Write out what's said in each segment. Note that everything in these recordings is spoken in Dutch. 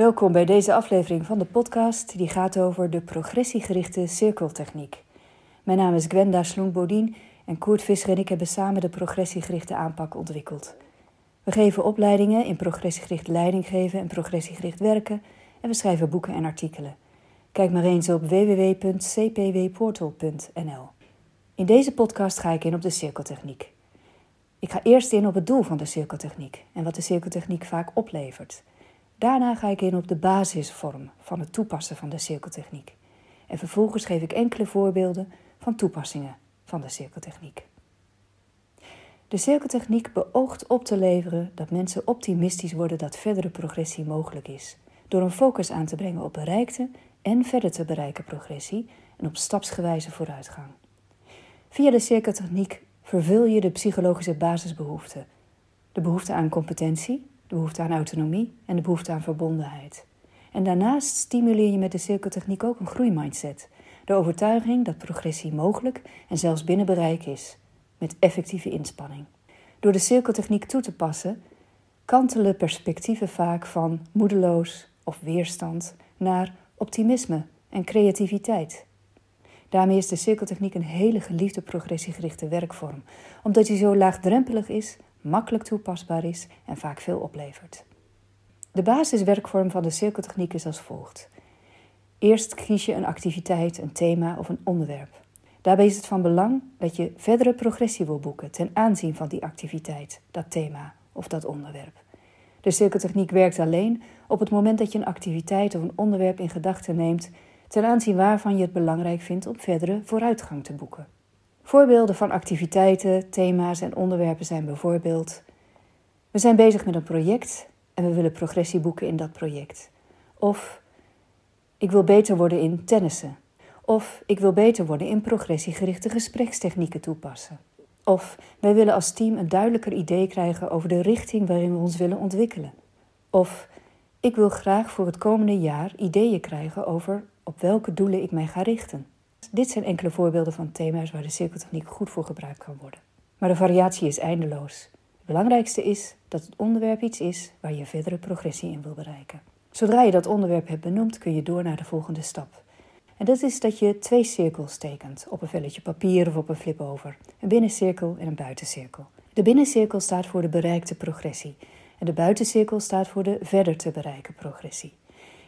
Welkom bij deze aflevering van de podcast die gaat over de progressiegerichte cirkeltechniek. Mijn naam is Gwenda Sloen-Bodien en Koert Visser en ik hebben samen de progressiegerichte aanpak ontwikkeld. We geven opleidingen in progressiegericht leidinggeven en progressiegericht werken en we schrijven boeken en artikelen. Kijk maar eens op www.cpwportal.nl. In deze podcast ga ik in op de cirkeltechniek. Ik ga eerst in op het doel van de cirkeltechniek en wat de cirkeltechniek vaak oplevert. Daarna ga ik in op de basisvorm van het toepassen van de cirkeltechniek. En vervolgens geef ik enkele voorbeelden van toepassingen van de cirkeltechniek. De cirkeltechniek beoogt op te leveren dat mensen optimistisch worden dat verdere progressie mogelijk is, door een focus aan te brengen op bereikte en verder te bereiken progressie en op stapsgewijze vooruitgang. Via de cirkeltechniek vervul je de psychologische basisbehoeften: de behoefte aan competentie, de behoefte aan autonomie en de behoefte aan verbondenheid. En daarnaast stimuleer je met de cirkeltechniek ook een groeimindset, de overtuiging dat progressie mogelijk en zelfs binnen bereik is, met effectieve inspanning. Door de cirkeltechniek toe te passen, kantelen perspectieven vaak van moedeloos of weerstand naar optimisme en creativiteit. Daarmee is de cirkeltechniek een hele geliefde progressiegerichte werkvorm, omdat hij zo laagdrempelig is, makkelijk toepasbaar is en vaak veel oplevert. De basiswerkvorm van de cirkeltechniek is als volgt. Eerst kies je een activiteit, een thema of een onderwerp. Daarbij is het van belang dat je verdere progressie wil boeken ten aanzien van die activiteit, dat thema of dat onderwerp. De cirkeltechniek werkt alleen op het moment dat je een activiteit of een onderwerp in gedachten neemt ten aanzien waarvan je het belangrijk vindt om verdere vooruitgang te boeken. Voorbeelden van activiteiten, thema's en onderwerpen zijn bijvoorbeeld: we zijn bezig met een project en we willen progressie boeken in dat project. Of ik wil beter worden in tennissen. Of ik wil beter worden in progressiegerichte gesprekstechnieken toepassen. Of wij willen als team een duidelijker idee krijgen over de richting waarin we ons willen ontwikkelen. Of ik wil graag voor het komende jaar ideeën krijgen over op welke doelen ik mij ga richten. Dit zijn enkele voorbeelden van thema's waar de cirkeltechniek goed voor gebruikt kan worden. Maar de variatie is eindeloos. Het belangrijkste is dat het onderwerp iets is waar je verdere progressie in wil bereiken. Zodra je dat onderwerp hebt benoemd, kun je door naar de volgende stap. En dat is dat je twee cirkels tekent op een velletje papier of op een flipover. Een binnencirkel en een buitencirkel. De binnencirkel staat voor de bereikte progressie en de buitencirkel staat voor de verder te bereiken progressie.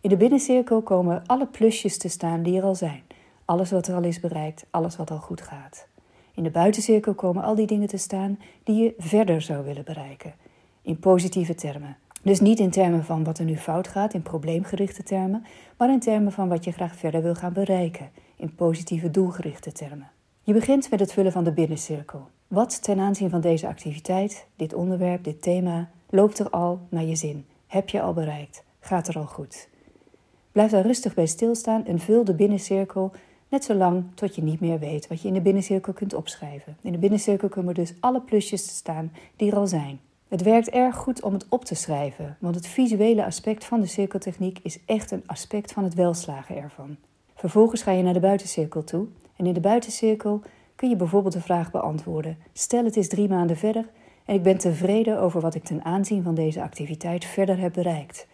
In de binnencirkel komen alle plusjes te staan die er al zijn. Alles wat er al is bereikt, alles wat al goed gaat. In de buitencirkel komen al die dingen te staan die je verder zou willen bereiken. In positieve termen. Dus niet in termen van wat er nu fout gaat, in probleemgerichte termen, maar in termen van wat je graag verder wil gaan bereiken, in positieve doelgerichte termen. Je begint met het vullen van de binnencirkel. Wat ten aanzien van deze activiteit, dit onderwerp, dit thema, loopt er al naar je zin? Heb je al bereikt? Gaat er al goed? Blijf daar rustig bij stilstaan en vul de binnencirkel net zo lang tot je niet meer weet wat je in de binnencirkel kunt opschrijven. In de binnencirkel komen dus alle plusjes te staan die er al zijn. Het werkt erg goed om het op te schrijven, want het visuele aspect van de cirkeltechniek is echt een aspect van het welslagen ervan. Vervolgens ga je naar de buitencirkel toe en in de buitencirkel kun je bijvoorbeeld de vraag beantwoorden: Stel het is drie maanden verder en ik ben tevreden over wat ik ten aanzien van deze activiteit verder heb bereikt.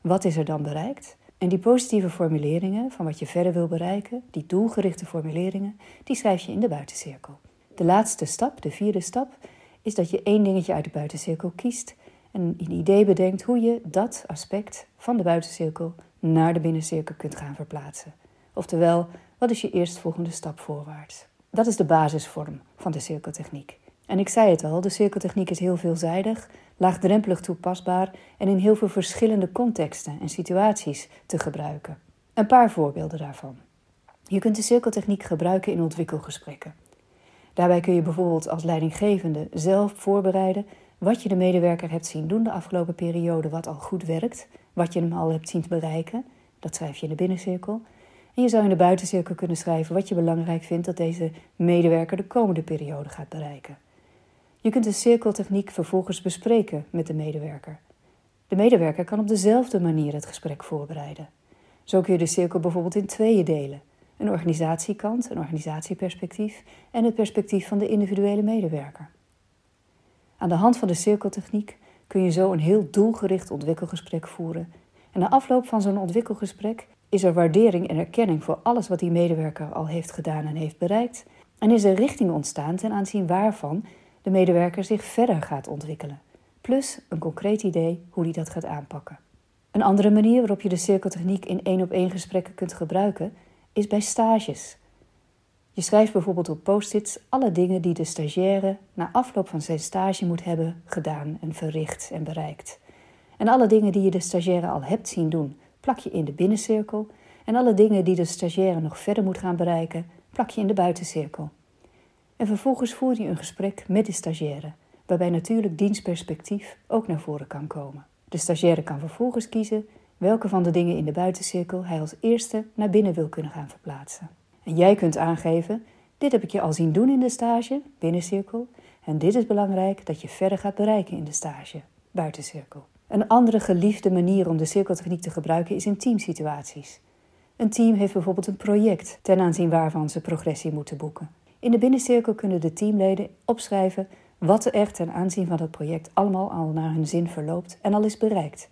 Wat is er dan bereikt? En die positieve formuleringen van wat je verder wil bereiken, die doelgerichte formuleringen, die schrijf je in de buitencirkel. De laatste stap, de vierde stap, is dat je één dingetje uit de buitencirkel kiest en een idee bedenkt hoe je dat aspect van de buitencirkel naar de binnencirkel kunt gaan verplaatsen. Oftewel, wat is je eerstvolgende stap voorwaarts? Dat is de basisvorm van de cirkeltechniek. En ik zei het al, de cirkeltechniek is heel veelzijdig, laagdrempelig toepasbaar en in heel veel verschillende contexten en situaties te gebruiken. Een paar voorbeelden daarvan. Je kunt de cirkeltechniek gebruiken in ontwikkelgesprekken. Daarbij kun je bijvoorbeeld als leidinggevende zelf voorbereiden wat je de medewerker hebt zien doen de afgelopen periode, wat al goed werkt, wat je hem al hebt zien bereiken. Dat schrijf je in de binnencirkel. En je zou in de buitencirkel kunnen schrijven wat je belangrijk vindt dat deze medewerker de komende periode gaat bereiken. Je kunt de cirkeltechniek vervolgens bespreken met de medewerker. De medewerker kan op dezelfde manier het gesprek voorbereiden. Zo kun je de cirkel bijvoorbeeld in tweeën delen: een organisatiekant, een organisatieperspectief en het perspectief van de individuele medewerker. Aan de hand van de cirkeltechniek kun je zo een heel doelgericht ontwikkelgesprek voeren En na afloop van zo'n ontwikkelgesprek is er waardering en erkenning voor alles wat die medewerker al heeft gedaan en heeft bereikt. En is er richting ontstaan ten aanzien waarvan de medewerker zich verder gaat ontwikkelen. Plus een concreet idee hoe hij dat gaat aanpakken. Een andere manier waarop je de cirkeltechniek in één op één gesprekken kunt gebruiken is bij stages. Je schrijft bijvoorbeeld op post-its alle dingen die de stagiaire na afloop van zijn stage moet hebben gedaan en verricht en bereikt. En alle dingen die je de stagiaire al hebt zien doen, plak je in de binnencirkel. En alle dingen die de stagiaire nog verder moet gaan bereiken, plak je in de buitencirkel. En vervolgens voer je een gesprek met de stagiaire, waarbij natuurlijk dienstperspectief ook naar voren kan komen. De stagiaire kan vervolgens kiezen welke van de dingen in de buitencirkel hij als eerste naar binnen wil kunnen gaan verplaatsen. En jij kunt aangeven: dit heb ik je al zien doen in de stage, binnencirkel, en dit is belangrijk dat je verder gaat bereiken in de stage, buitencirkel. Een andere geliefde manier om de cirkeltechniek te gebruiken is in teamsituaties. Een team heeft bijvoorbeeld een project ten aanzien waarvan ze progressie moeten boeken. In de binnencirkel kunnen de teamleden opschrijven wat er ten aanzien van het project allemaal al naar hun zin verloopt en al is bereikt.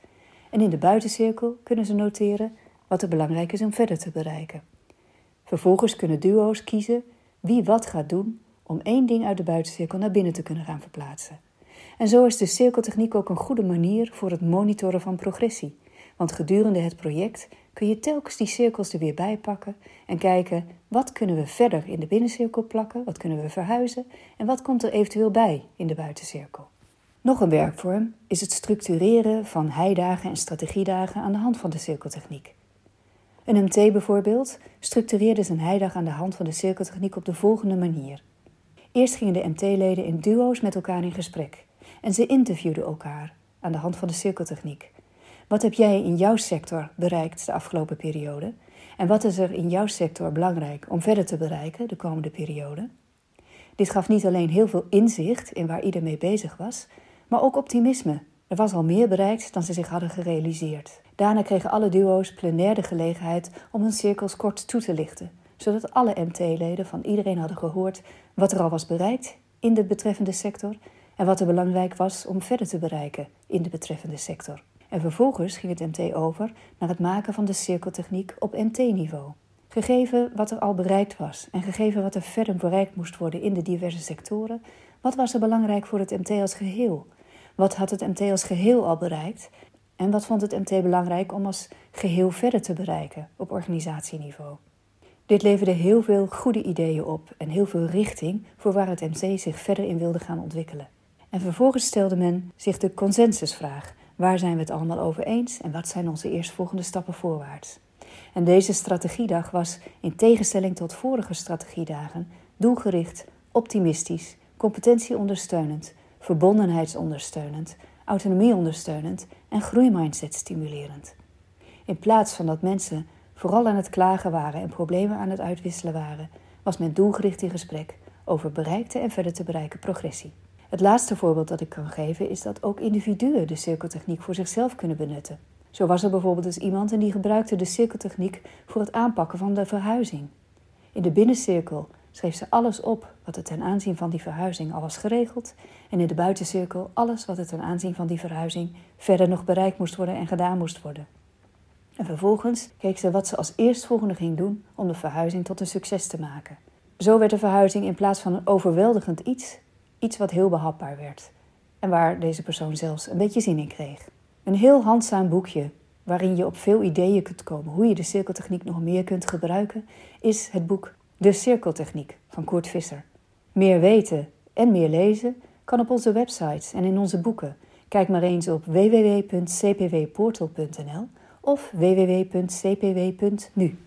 En in de buitencirkel kunnen ze noteren wat er belangrijk is om verder te bereiken. Vervolgens kunnen duo's kiezen wie wat gaat doen om één ding uit de buitencirkel naar binnen te kunnen gaan verplaatsen. En zo is de cirkeltechniek ook een goede manier voor het monitoren van progressie. Want gedurende het project kun je telkens die cirkels er weer bij pakken en kijken wat kunnen we verder in de binnencirkel plakken, wat kunnen we verhuizen en wat komt er eventueel bij in de buitencirkel. Nog een werkvorm is het structureren van heidagen en strategiedagen aan de hand van de cirkeltechniek. Een MT bijvoorbeeld structureerde zijn heidag aan de hand van de cirkeltechniek op de volgende manier. Eerst gingen de MT-leden in duo's met elkaar in gesprek en ze interviewden elkaar aan de hand van de cirkeltechniek. Wat heb jij in jouw sector bereikt de afgelopen periode? En wat is er in jouw sector belangrijk om verder te bereiken de komende periode? Dit gaf niet alleen heel veel inzicht in waar ieder mee bezig was, maar ook optimisme. Er was al meer bereikt dan ze zich hadden gerealiseerd. Daarna kregen alle duo's plenair de gelegenheid om hun cirkels kort toe te lichten, zodat alle MT-leden van iedereen hadden gehoord wat er al was bereikt in de betreffende sector en wat er belangrijk was om verder te bereiken in de betreffende sector. En vervolgens ging het MT over naar het maken van de cirkeltechniek op MT-niveau. Gegeven wat er al bereikt was en gegeven wat er verder bereikt moest worden in de diverse sectoren, wat was er belangrijk voor het MT als geheel? Wat had het MT als geheel al bereikt? En wat vond het MT belangrijk om als geheel verder te bereiken op organisatieniveau? Dit leverde heel veel goede ideeën op en heel veel richting voor waar het MC zich verder in wilde gaan ontwikkelen. En vervolgens stelde men zich de consensusvraag: waar zijn we het allemaal over eens en wat zijn onze eerstvolgende stappen voorwaarts? En deze strategiedag was, in tegenstelling tot vorige strategiedagen, doelgericht, optimistisch, competentieondersteunend, verbondenheidsondersteunend, autonomieondersteunend en groeimindset stimulerend. In plaats van dat mensen vooral aan het klagen waren en problemen aan het uitwisselen waren, was men doelgericht in gesprek over bereikte en verder te bereiken progressie. Het laatste voorbeeld dat ik kan geven is dat ook individuen de cirkeltechniek voor zichzelf kunnen benutten. Zo was er bijvoorbeeld eens iemand en die gebruikte de cirkeltechniek voor het aanpakken van de verhuizing. In de binnencirkel schreef ze alles op wat er ten aanzien van die verhuizing al was geregeld en in de buitencirkel alles wat er ten aanzien van die verhuizing verder nog bereikt moest worden en gedaan moest worden. En vervolgens keek ze wat ze als eerstvolgende ging doen om de verhuizing tot een succes te maken. Zo werd de verhuizing in plaats van een overweldigend iets, iets wat heel behapbaar werd. En waar deze persoon zelfs een beetje zin in kreeg. Een heel handzaam boekje waarin je op veel ideeën kunt komen hoe je de cirkeltechniek nog meer kunt gebruiken, is het boek De Cirkeltechniek van Kurt Visser. Meer weten en meer lezen kan op onze websites en in onze boeken. Kijk maar eens op www.cpwportal.nl of www.cpw.nu.